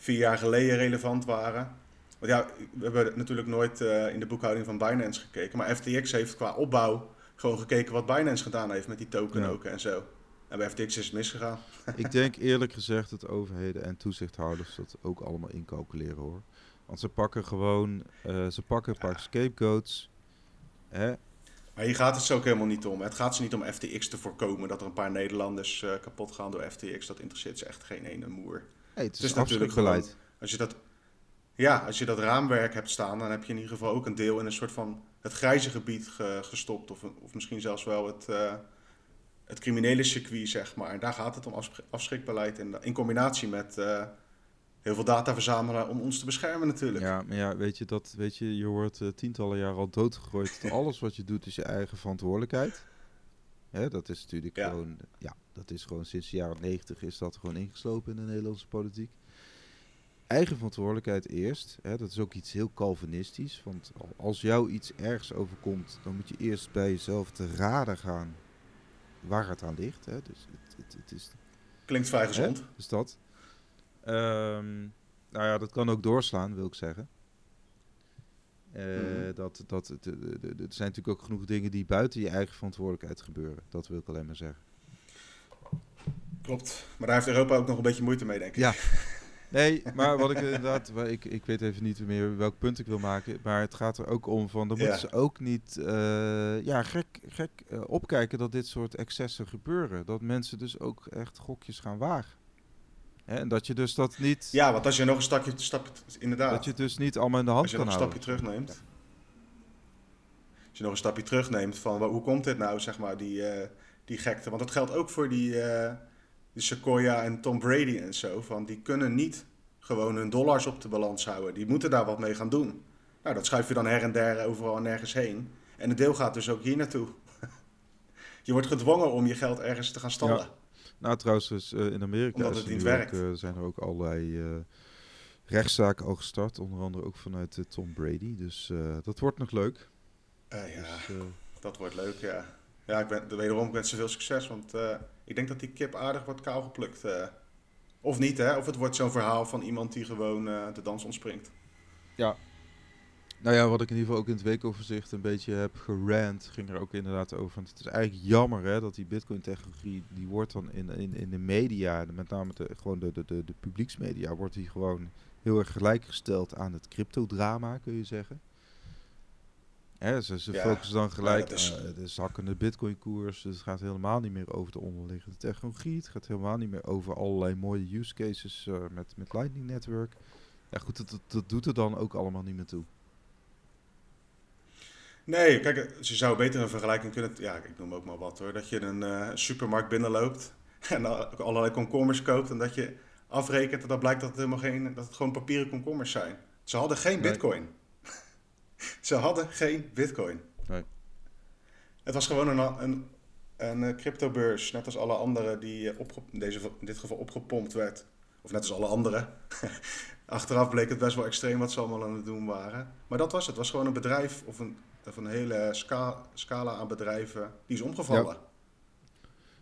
vier jaar geleden relevant waren. Want ja, we hebben natuurlijk nooit uh, in de boekhouding van Binance gekeken. Maar FTX heeft qua opbouw gewoon gekeken wat Binance gedaan heeft met die token ja. ook en zo. En bij FTX is het misgegaan. Ik denk eerlijk gezegd dat overheden en toezichthouders dat ook allemaal incalculeren hoor. Want ze pakken gewoon, uh, ze pakken een paar scapegoats. Hè? Maar hier gaat het zo ook helemaal niet om. Het gaat ze niet om FTX te voorkomen dat er een paar Nederlanders uh, kapot gaan door FTX. Dat interesseert ze echt geen ene moer. Hey, het is, het is natuurlijk beleid. Als je dat, ja, als je dat raamwerk hebt staan, dan heb je in ieder geval ook een deel in een soort van het grijze gebied ge, gestopt. Of, of misschien zelfs wel het, uh, het criminele circuit, zeg maar. En daar gaat het om afschrikbeleid in, in combinatie met heel veel data verzamelen om ons te beschermen natuurlijk. Ja, maar ja, weet je, dat, weet je, je wordt uh, tientallen jaar al doodgegooid. Alles wat je doet is je eigen verantwoordelijkheid. Hè, dat is natuurlijk ja. gewoon, ja, dat is gewoon sinds de jaren negentig is dat gewoon ingeslopen in de Nederlandse politiek. Eigen verantwoordelijkheid eerst. Hè, dat is ook iets heel Calvinistisch. Want als jou iets ergens overkomt, dan moet je eerst bij jezelf te raden gaan waar het aan ligt. Hè. Dus het, het, het is, Klinkt vrij gezond. Hè? Dus dat. Um, nou ja, dat kan ook doorslaan, wil ik zeggen. Uh, dat, dat, er zijn natuurlijk ook genoeg dingen die buiten je eigen verantwoordelijkheid gebeuren. Dat wil ik alleen maar zeggen. Klopt. Maar daar heeft Europa ook nog een beetje moeite mee, denk ik. Ja. Nee, maar wat ik inderdaad, ik, ik weet even niet meer welk punt ik wil maken, maar het gaat er ook om van, dan moeten ja. ze ook niet, uh, ja, gek, gek uh, opkijken dat dit soort excessen gebeuren. Dat mensen dus ook echt gokjes gaan wagen. En dat je dus dat niet... Ja, want als je nog een stapje, stapje inderdaad. Dat je dus niet allemaal in de hand kan houden. Als je nog een stapje terugneemt. Als je nog een stapje terugneemt van hoe komt dit nou, zeg maar, die, uh, die gekte. Want dat geldt ook voor die, uh, die Sequoia en Tom Brady en zo. Van die kunnen niet gewoon hun dollars op de balans houden. Die moeten daar wat mee gaan doen. Nou, dat schuif je dan her en der overal en nergens heen. En een deel gaat dus ook hier naartoe. je wordt gedwongen om je geld ergens te gaan stallen. Ja. Nou, trouwens, dus, uh, in Amerika Omdat het niet werkt. Ook, uh, zijn er ook allerlei uh, rechtszaken al gestart. Onder andere ook vanuit Tom Brady. Dus dat wordt nog leuk. ja, dus, dat wordt leuk, ja. Ja, ik ben, wederom ik wens ze veel succes. Want ik denk dat die kip aardig wordt kaal geplukt. of niet, hè? Of het wordt zo'n verhaal van iemand die gewoon de dans ontspringt. Ja, nou ja, wat ik in ieder geval ook in het weekoverzicht een beetje heb gerand, ging er ook inderdaad over. Want het is eigenlijk jammer hè, dat die Bitcoin-technologie, die wordt dan in, in, in de media, met name de, gewoon de, de, de, de publieksmedia, wordt die gewoon heel erg gelijkgesteld aan het cryptodrama, kun je zeggen. Hè, ze ze focussen dan gelijk uh, de zakkende bitcoin-koers. Dus het gaat helemaal niet meer over de onderliggende technologie. Het gaat helemaal niet meer over allerlei mooie use cases uh, met, met Lightning Network. Ja goed, dat, dat, doet er dan ook allemaal niet meer toe. Nee, kijk, ze zou beter een vergelijking kunnen... Ja, ik noem ook maar wat hoor. Dat je een uh, supermarkt binnenloopt en allerlei komkommers koopt... en dat je afrekent en dat blijkt dat het helemaal geen... dat het gewoon papieren komkommers zijn. Ze hadden geen bitcoin. Ze hadden geen bitcoin. Nee. Het was gewoon een, een, een eh, cryptobeurs, net als alle andere die eh, deze, in dit geval opgepompt werd. Of net als alle andere. Achteraf bleek het best wel extreem wat ze allemaal aan het doen waren. Maar dat was het. Het was gewoon een bedrijf of een, of een hele scala, aan bedrijven die is omgevallen.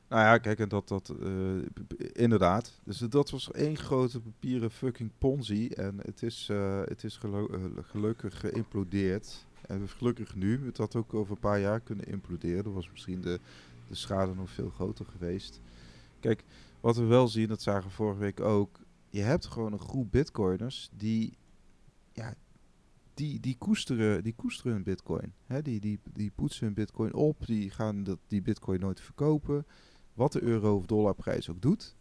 Nou ja, kijk, en dat, dat uh, inderdaad. Dus dat was één grote papieren fucking ponzi. En het is, uh, het is gelu gelukkig geïmplodeerd. En gelukkig nu, het had ook over een paar jaar kunnen imploderen. Dan was misschien de, de schade nog veel groter geweest. Kijk, wat we wel zien, dat zagen we vorige week ook. Je hebt gewoon een groep bitcoiners die, ja, die, die, koesteren, die koesteren hun bitcoin. Hè, die, die, die poetsen hun bitcoin op, die gaan dat, die bitcoin nooit verkopen wat de euro of dollarprijs ook doet.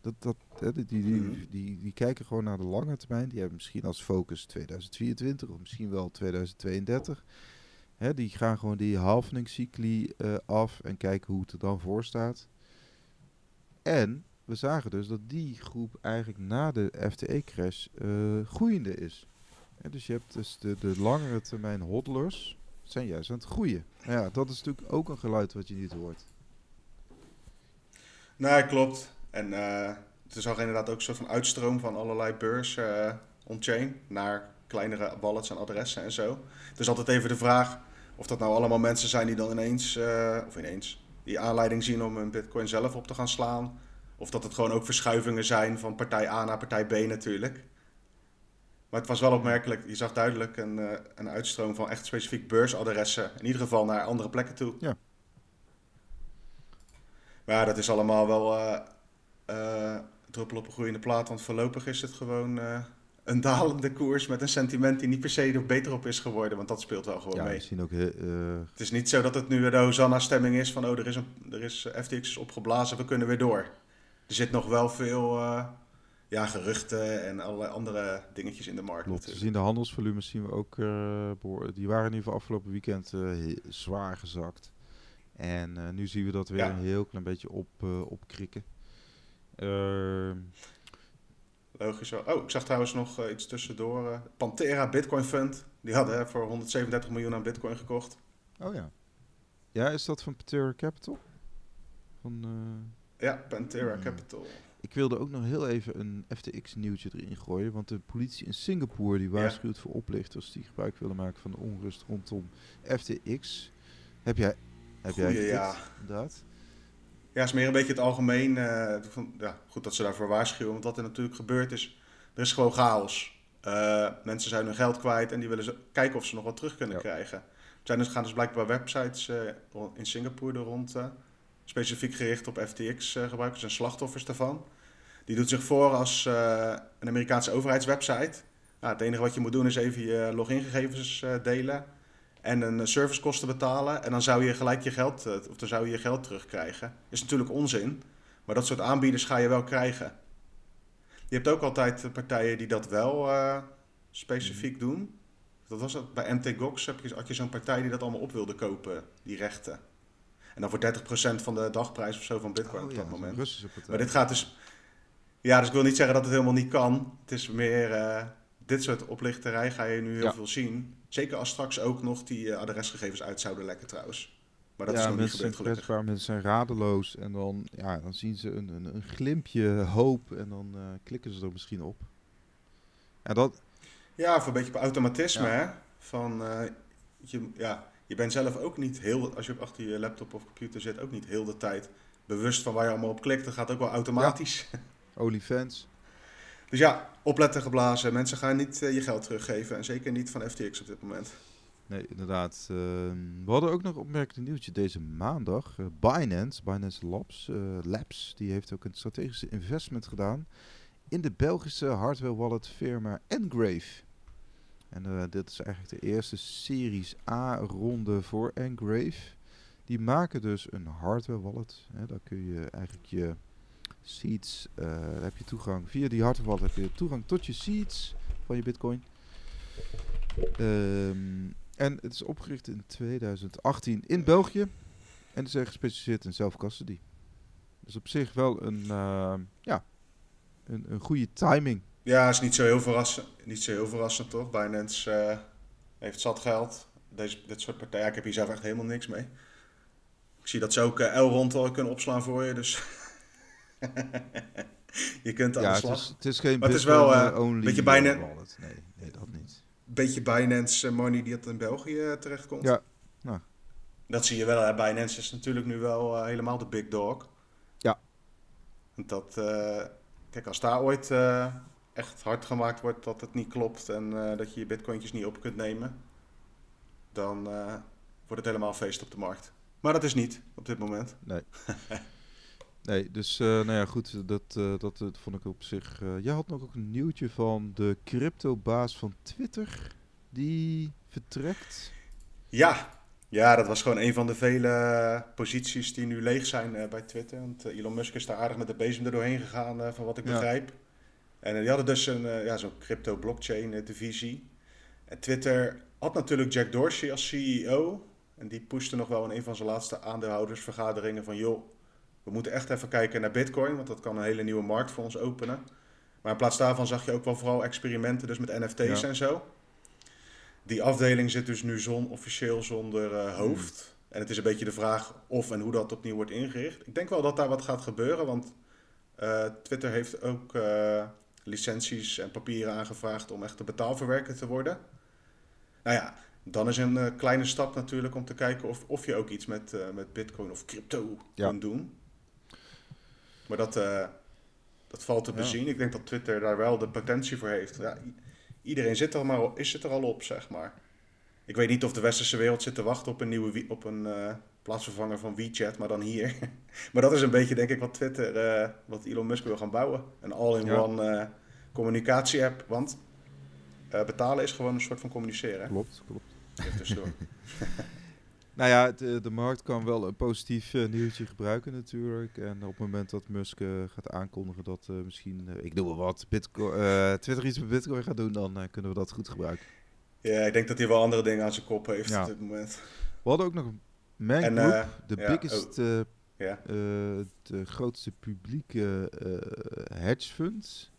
Dat, dat, die, die, mhm. die, die, die, kijken gewoon naar de lange termijn. Die hebben misschien als focus 2024 of misschien wel 2032. Hè, die gaan gewoon die halveningscycli uh, af en kijken hoe het er dan voor staat. En we zagen dus dat die groep eigenlijk na de FTE-crash uh, eh, groeiende is. Dus je hebt dus de, de langere termijn hodlers zijn juist aan het groeien. ja, dat is natuurlijk ook een geluid wat je niet hoort. Nee, klopt. En uh, er zag inderdaad ook een soort van uitstroom van allerlei beurs uh, on-chain naar kleinere wallets en adressen en zo. Is altijd even de vraag of dat nou allemaal mensen zijn die dan ineens, uh, of ineens, die aanleiding zien om een bitcoin zelf op te gaan slaan. Of dat het gewoon ook verschuivingen zijn van partij A naar partij B natuurlijk. Maar het was wel opmerkelijk, je zag duidelijk een, een uitstroom van echt specifiek beursadressen. In ieder geval naar andere plekken toe. Ja. Maar dat is allemaal wel uh, druppel op een groeiende plaat. Want voorlopig is het gewoon een dalende koers met een sentiment die niet per se er beter op is geworden. Want dat speelt wel gewoon ja, mee. Zien ook, Het is niet zo dat het nu de Hosanna-stemming is van... oh, er is, een, er is FTX is opgeblazen, we kunnen weer door. Er zit nog wel veel ja, geruchten en allerlei andere dingetjes in de markt. Klopt. We zien de handelsvolumes zien we ook... die waren in ieder geval afgelopen weekend zwaar gezakt. En uh, nu zien we dat weer een heel klein beetje op, opkrikken. Uh, Logisch zo. Oh, ik zag trouwens nog iets tussendoor. Pantera Bitcoin Fund. Die hadden voor 137 miljoen aan Bitcoin gekocht. Oh ja. Ja, is dat van Pantera Capital? Van, ja, Pantera hmm. Capital. Ik wilde ook nog heel even een FTX-nieuwtje erin gooien. Want de politie in Singapore die waarschuwt voor oplichters die gebruik willen maken van de onrust rondom FTX. Heb jij heb jij ja. dat? Ja, is meer een beetje het algemeen. Uh, ja, goed dat ze daarvoor waarschuwen. Want wat er natuurlijk gebeurt is, er is gewoon chaos. Uh, mensen zijn hun geld kwijt en die willen kijken of ze nog wat terug kunnen krijgen. Er zijn dus, gaan dus blijkbaar websites uh, in Singapore er rond, specifiek gericht op FTX gebruikers en slachtoffers daarvan. Die doet zich voor als een Amerikaanse overheidswebsite. Nou, het enige wat je moet doen is even je logingegevens delen en een servicekosten betalen. En dan zou je gelijk je geld, eh, of dan zou je je geld terugkrijgen. Is natuurlijk onzin. Maar dat soort aanbieders ga je wel krijgen. Je hebt ook altijd partijen die dat wel uh, specifiek doen. Dat was het, bij MT Gox heb je, had je zo'n partij die dat allemaal op wilde kopen, die rechten. En dan voor 30% van de dagprijs of zo van Bitcoin oh, op dat ja, moment. Maar dit gaat dus. Ja, dus ik wil niet zeggen dat het helemaal niet kan. Het is meer. Uh, dit soort oplichterij ga je nu heel veel zien. Zeker als straks ook nog die uh, adresgegevens uit zouden lekken trouwens. Maar dat ja, is nog niet gebeurd gelukkig. mensen zijn radeloos en dan, ja, dan zien ze een, een, een glimpje hoop en dan uh, klikken ze er misschien op. Ja, dat... ja, voor een beetje op automatisme, hè. Van, je, ja, je bent zelf ook niet heel, als je achter je laptop of computer zit, ook niet heel de tijd bewust van waar je allemaal op klikt. Dat gaat ook wel automatisch. Ja. OnlyFans. Dus ja, opletten geblazen. Mensen gaan niet uh, je geld teruggeven. En zeker niet van FTX op dit moment. Nee, inderdaad. Uh, we hadden ook nog opmerkend nieuwtje deze maandag. Uh, Binance, Binance Labs, uh, Labs, die heeft ook een strategische investment gedaan in de Belgische hardware wallet firma Engrave. En dit is eigenlijk de eerste Series A-ronde voor Engrave. Die maken dus een hardware wallet. Hè, daar kun je eigenlijk je seeds, heb je toegang. Via die hardware heb je toegang tot je seeds van je bitcoin. Um, en het is opgericht in 2018 in België. En is zijn gespecialiseerd in zelfcustody. Dus op zich wel een, uh, ja, een, een goede timing. Ja, is niet zo heel verrassend, niet zo heel verrassend toch? Binance uh, heeft zat geld. Deze, dit soort partijen, ik heb hier zelf echt helemaal niks mee. Ik zie dat ze ook uh, L-rond wel kunnen opslaan voor je, dus... je kunt aan ja, de slag. Het is, het is geen maar het is wel een beetje bijna... Nee, nee, dat niet beetje Binance money die dat in België eh, terechtkomt. Ja, nou. Dat zie je wel. Hè. Binance is natuurlijk nu wel helemaal de big dog. Ja. Dat, kijk, als daar ooit echt hard gemaakt wordt dat het niet klopt en dat je je bitcointjes niet op kunt nemen, dan wordt het helemaal feest op de markt. Maar dat is niet op dit moment. Nee. Nee, dus uh, nou ja, goed, dat, uh, dat, dat vond ik op zich... Uh, jij had nog ook een nieuwtje van de crypto-baas van Twitter, die vertrekt. Ja, ja, dat was gewoon een van de vele posities die nu leeg zijn bij Twitter. Want Elon Musk is daar aardig met de bezem er doorheen gegaan, van wat ik begrijp. En die hadden dus een, ja, zo'n crypto-blockchain-divisie. En Twitter had natuurlijk Jack Dorsey als CEO. En die pushte nog wel in een van zijn laatste aandeelhoudersvergaderingen van... joh, we moeten echt even kijken naar Bitcoin, want dat kan een hele nieuwe markt voor ons openen. Maar in plaats daarvan zag je ook wel vooral experimenten dus met NFT's en zo. Die afdeling zit dus nu zon, officieel zonder uh, hoofd. En het is een beetje de vraag of en hoe dat opnieuw wordt ingericht. Ik denk wel dat daar wat gaat gebeuren, want uh, Twitter heeft ook uh, licenties en papieren aangevraagd om echt de betaalverwerker te worden. Nou ja, dan is een kleine stap natuurlijk om te kijken of, of je ook iets met, met Bitcoin of crypto ja. kunt doen. Maar dat, uh, dat valt te bezien. Ik denk dat Twitter daar wel de potentie voor heeft. Ja, iedereen zit er, maar, is het er al op, zeg maar. Ik weet niet of de westerse wereld zit te wachten op een nieuwe op een uh, plaatsvervanger van WeChat, maar dan hier. maar dat is een beetje, denk ik, wat Twitter, uh, wat Elon Musk wil gaan bouwen. Een all-in-one communicatie-app. Want betalen is gewoon een soort van communiceren. Klopt, klopt. Tussendoor. Nou ja, de, de, markt kan wel een positief uh, nieuwtje gebruiken natuurlijk. En op het moment dat Musk uh, gaat aankondigen dat uh, misschien, ik doe wel wat, Bitcoin, Twitter iets met Bitcoin gaat doen, dan kunnen we dat goed gebruiken. Ja, ik denk dat hij wel andere dingen aan zijn kop heeft op dit moment. We hadden ook nog Man en, Group, de ja, biggest, oh, ja. de grootste publieke hedge fund.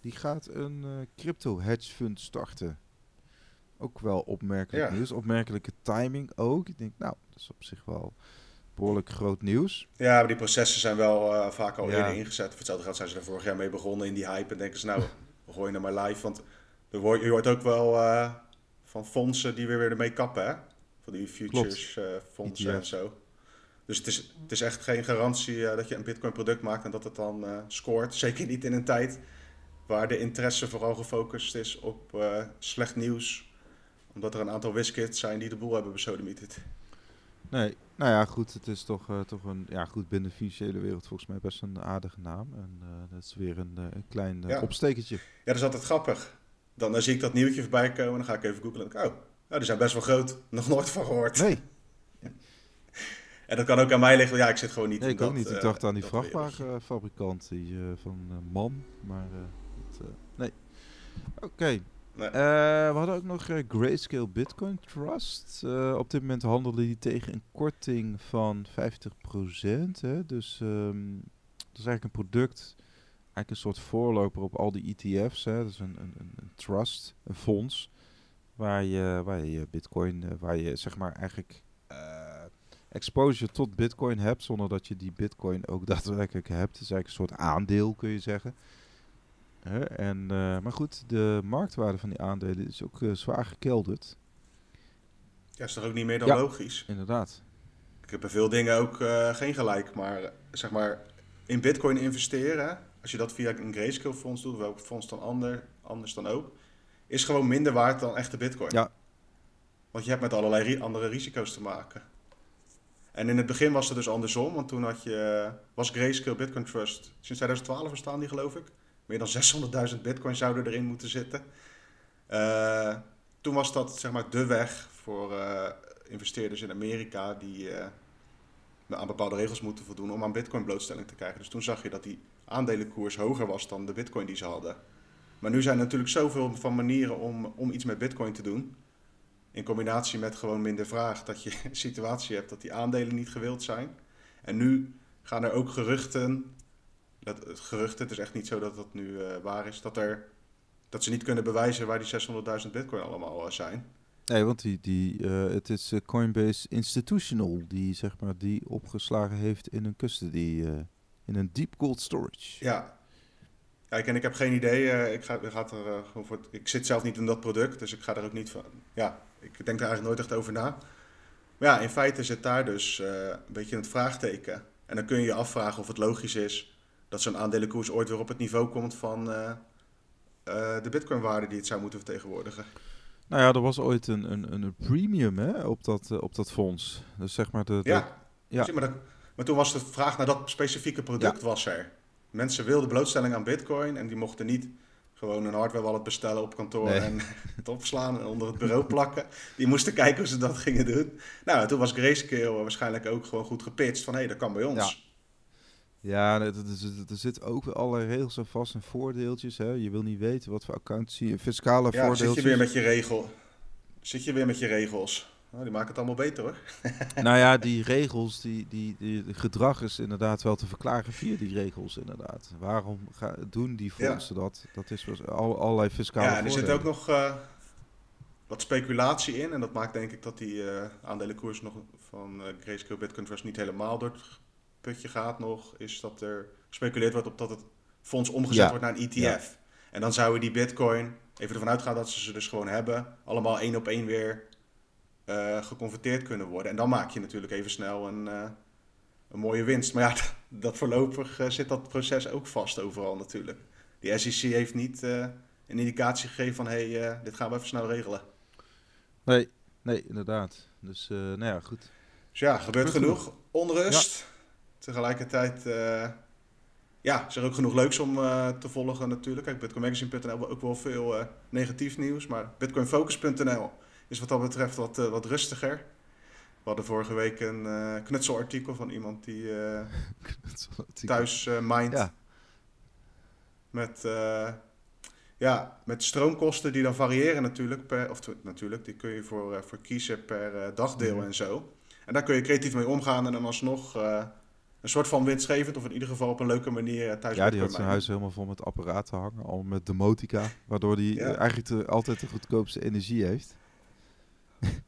Die gaat een crypto hedge fund starten ook wel opmerkelijk nieuws. Opmerkelijke timing ook. Ik denk, nou, dat is op zich wel behoorlijk groot nieuws. Ja, maar die processen zijn wel uh, vaak al eerder ingezet. Voor hetzelfde geld zijn ze er vorig jaar mee begonnen in die hype. En denken ze, nou, we gooien er maar live. Want je hoort ook wel uh, van fondsen die weer weer ermee kappen, hè? Van die futures uh, fondsen en zo. Dus het is, het is echt geen garantie dat je een bitcoin product maakt en dat het dan scoort. Zeker niet in een tijd waar de interesse vooral gefocust is op slecht nieuws omdat er een aantal wiskits zijn die de boel hebben besodemieterd. Nee, nou ja, goed. Het is toch, uh, toch een, ja, goed, binnen de financiële wereld volgens mij best een aardige naam. En uh, dat is weer een, uh, een klein ja. opstekertje. Ja, dat is altijd grappig. Dan, dan zie ik dat nieuwtje voorbij komen en dan ga ik even googlen oh, nou, die zijn best wel groot. Nog nooit van gehoord. Nee. en dat kan ook aan mij liggen. Ja, ik zit gewoon niet nee, in ik ook niet. Ik dacht aan die vrachtwagenfabrikant die, van MAN. Maar dat, nee. Oké, Uh, we hadden ook nog uh, Grayscale Bitcoin Trust. Uh, op dit moment handelen die tegen een korting van 50%. Hè? Dus um, dat is eigenlijk een product, eigenlijk een soort voorloper op al die ETF's. Hè? Dat is een, een, een trust, een fonds, waar je, waar je Bitcoin, waar je zeg maar eigenlijk exposure tot Bitcoin hebt, zonder dat je die Bitcoin ook daadwerkelijk hebt. Het is eigenlijk een soort aandeel, kun je zeggen. En, uh, maar goed, de marktwaarde van die aandelen is ook uh, zwaar gekelderd. Ja, is toch ook niet meer dan ja, logisch? inderdaad. Ik heb bij veel dingen ook uh, geen gelijk, maar zeg maar in bitcoin investeren, als je dat via een grayscale fonds doet, welk fonds dan ander, anders dan ook, is gewoon minder waard dan echte bitcoin. Ja. Want je hebt met allerlei ri andere risico's te maken. En in het begin was het dus andersom, want toen had je, was Grayscale Bitcoin Trust, sinds 2012 bestaan die geloof ik. Meer dan 600.000 bitcoin zouden erin moeten zitten. Uh, toen was dat zeg maar de weg voor investeerders in Amerika die aan bepaalde regels moeten voldoen om aan bitcoin blootstelling te krijgen. Dus toen zag je dat die aandelenkoers hoger was dan de bitcoin die ze hadden. Maar nu zijn er natuurlijk zoveel van manieren om, om iets met bitcoin te doen. In combinatie met gewoon minder vraag, dat je een situatie hebt dat die aandelen niet gewild zijn. En nu gaan er ook geruchten, dat, het geruchten, het is echt niet zo dat dat nu uh, waar is, dat, er, dat ze niet kunnen bewijzen waar die 600.000 bitcoin allemaal uh, zijn. Nee, want die, die, uh, het is Coinbase Institutional die, zeg maar, die opgeslagen heeft in een custody, in een deep cold storage. Ja, Kijk, en ik heb geen idee. Uh, ik, ga, ga er, uh, voor ik zit zelf niet in dat product, dus ik ga er ook niet van. Ja, ik denk er eigenlijk nooit echt over na. Maar ja, in feite zit daar dus uh, een beetje het vraagteken. En dan kun je je afvragen of het logisch is dat zo'n aandelenkoers ooit weer op het niveau komt van de bitcoinwaarde die het zou moeten vertegenwoordigen. Nou ja, er was ooit een, een, een premium hè, op, dat, op dat fonds. Dus zeg maar de. de ja, ja. Maar, dat, maar, toen was de vraag naar dat specifieke product was er mensen wilden blootstelling aan bitcoin en die mochten niet gewoon een hardware wallet bestellen op kantoor en het opslaan en onder het bureau plakken. Die moesten kijken hoe ze dat gingen doen. Nou, toen was Grayscale waarschijnlijk ook gewoon goed gepitcht van hé, hey, dat kan bij ons. Ja. Ja, er, er zit ook allerlei regels aan vast en voordeeltjes. Hè. Je wil niet weten wat voor accountancy, fiscale ja, voordeeltjes. zit je weer met je regel. Zit je weer met je regels. Nou, die maken het allemaal beter hoor. nou ja, die regels, die, die, die, gedrag is inderdaad wel te verklaren via die regels inderdaad. Waarom ga, doen die fondsen dat? Dat is wel al, allerlei fiscale Ja, en er zit ook nog uh, wat speculatie in. En dat maakt denk ik dat die uh, aandelenkoers nog van uh, Grayscale Bitcoin Trust niet helemaal door het putje gaat nog. Is dat er gespeculeerd wordt op dat het fonds omgezet wordt naar een ETF. En dan zouden die bitcoin, even ervan uitgaan dat ze ze dus gewoon hebben, allemaal één op één weer uh, geconverteerd kunnen worden. En dan maak je natuurlijk even snel een, uh, een mooie winst. Maar ja, dat voorlopig uh, zit dat proces ook vast overal natuurlijk. Die SEC heeft niet een indicatie gegeven van hé, hey, dit gaan we even snel regelen. Nee, nee, inderdaad. Dus nou ja, goed. Dus ja, gebeurt genoeg. Onrust. Tegelijkertijd ja, is er ook genoeg leuks om te volgen natuurlijk. Kijk, bitcoinmagazine.nl ook wel veel negatief nieuws, maar bitcoinfocus.nl is wat dat betreft wat, uh, wat rustiger. We hadden vorige week een knutselartikel van iemand die thuis mindt. Ja. Met, ja, met stroomkosten die dan variëren natuurlijk. Per, of natuurlijk, die kun je voor, voor kiezen per dagdeel mhm. en zo. En daar kun je creatief mee omgaan en dan alsnog een soort van winstgevend, of in ieder geval op een leuke manier thuis. Ja, die had zijn huis helemaal vol met apparaten hangen, al met demotica, waardoor hij eigenlijk altijd de goedkoopste energie heeft.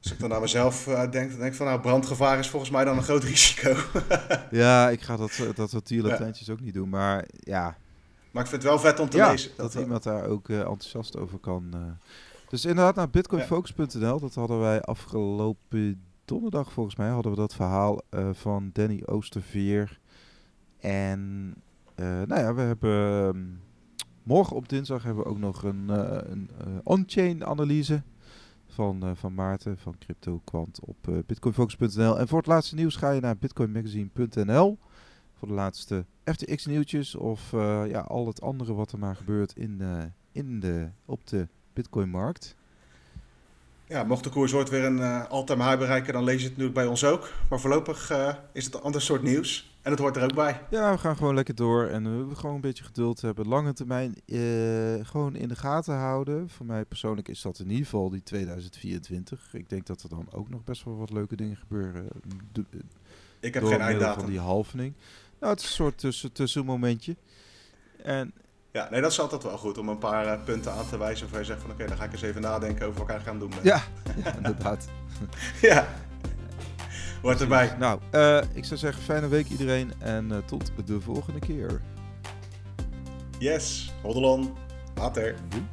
Als ik dan naar mezelf uh, denk, dan denk ik van nou, brandgevaar is volgens mij dan een groot risico. ja, ik ga dat, eh, dat soort ook niet doen, maar ja. Maar ik vind het wel vet om te lezen. Dat, dat iemand daar ook uh, enthousiast over kan. Uh. Dus inderdaad, naar bitcoinfocus.nl, dat hadden wij afgelopen donderdag volgens mij, hadden we dat verhaal van Danny Oosterveer. En nou ja, we hebben... Um, morgen op dinsdag hebben we ook nog een, een on-chain analyse van, van Maarten van CryptoQuant op bitcoinfocus.nl. En voor het laatste nieuws ga je naar bitcoinmagazine.nl voor de laatste FTX nieuwtjes of ja, al het andere wat er maar gebeurt in, in de, op de bitcoinmarkt. Ja, mocht de koers ooit weer een uh, all-time high bereiken, dan lees je het natuurlijk bij ons ook. Maar voorlopig is het een ander soort nieuws. En het hoort er ook bij. Ja, we gaan gewoon lekker door. En we hebben gewoon een beetje geduld hebben. Lange termijn uh, gewoon in de gaten houden. Voor mij persoonlijk is dat in ieder geval die 2024. Ik denk dat er dan ook nog best wel wat leuke dingen gebeuren. De, ik heb geen einddatum. van die halvening. Nou, het is een soort tussen, tussenmomentje. En ja, nee, dat is altijd wel goed om een paar uh, punten aan te wijzen. Waar je zegt van oké, dan ga ik eens even nadenken over wat ik gaan doen. Ja, ja, inderdaad. ja. Hoort erbij. Nou, uh, ik zou zeggen, fijne week iedereen en uh, tot de volgende keer. Yes, hold on. Later. Doei.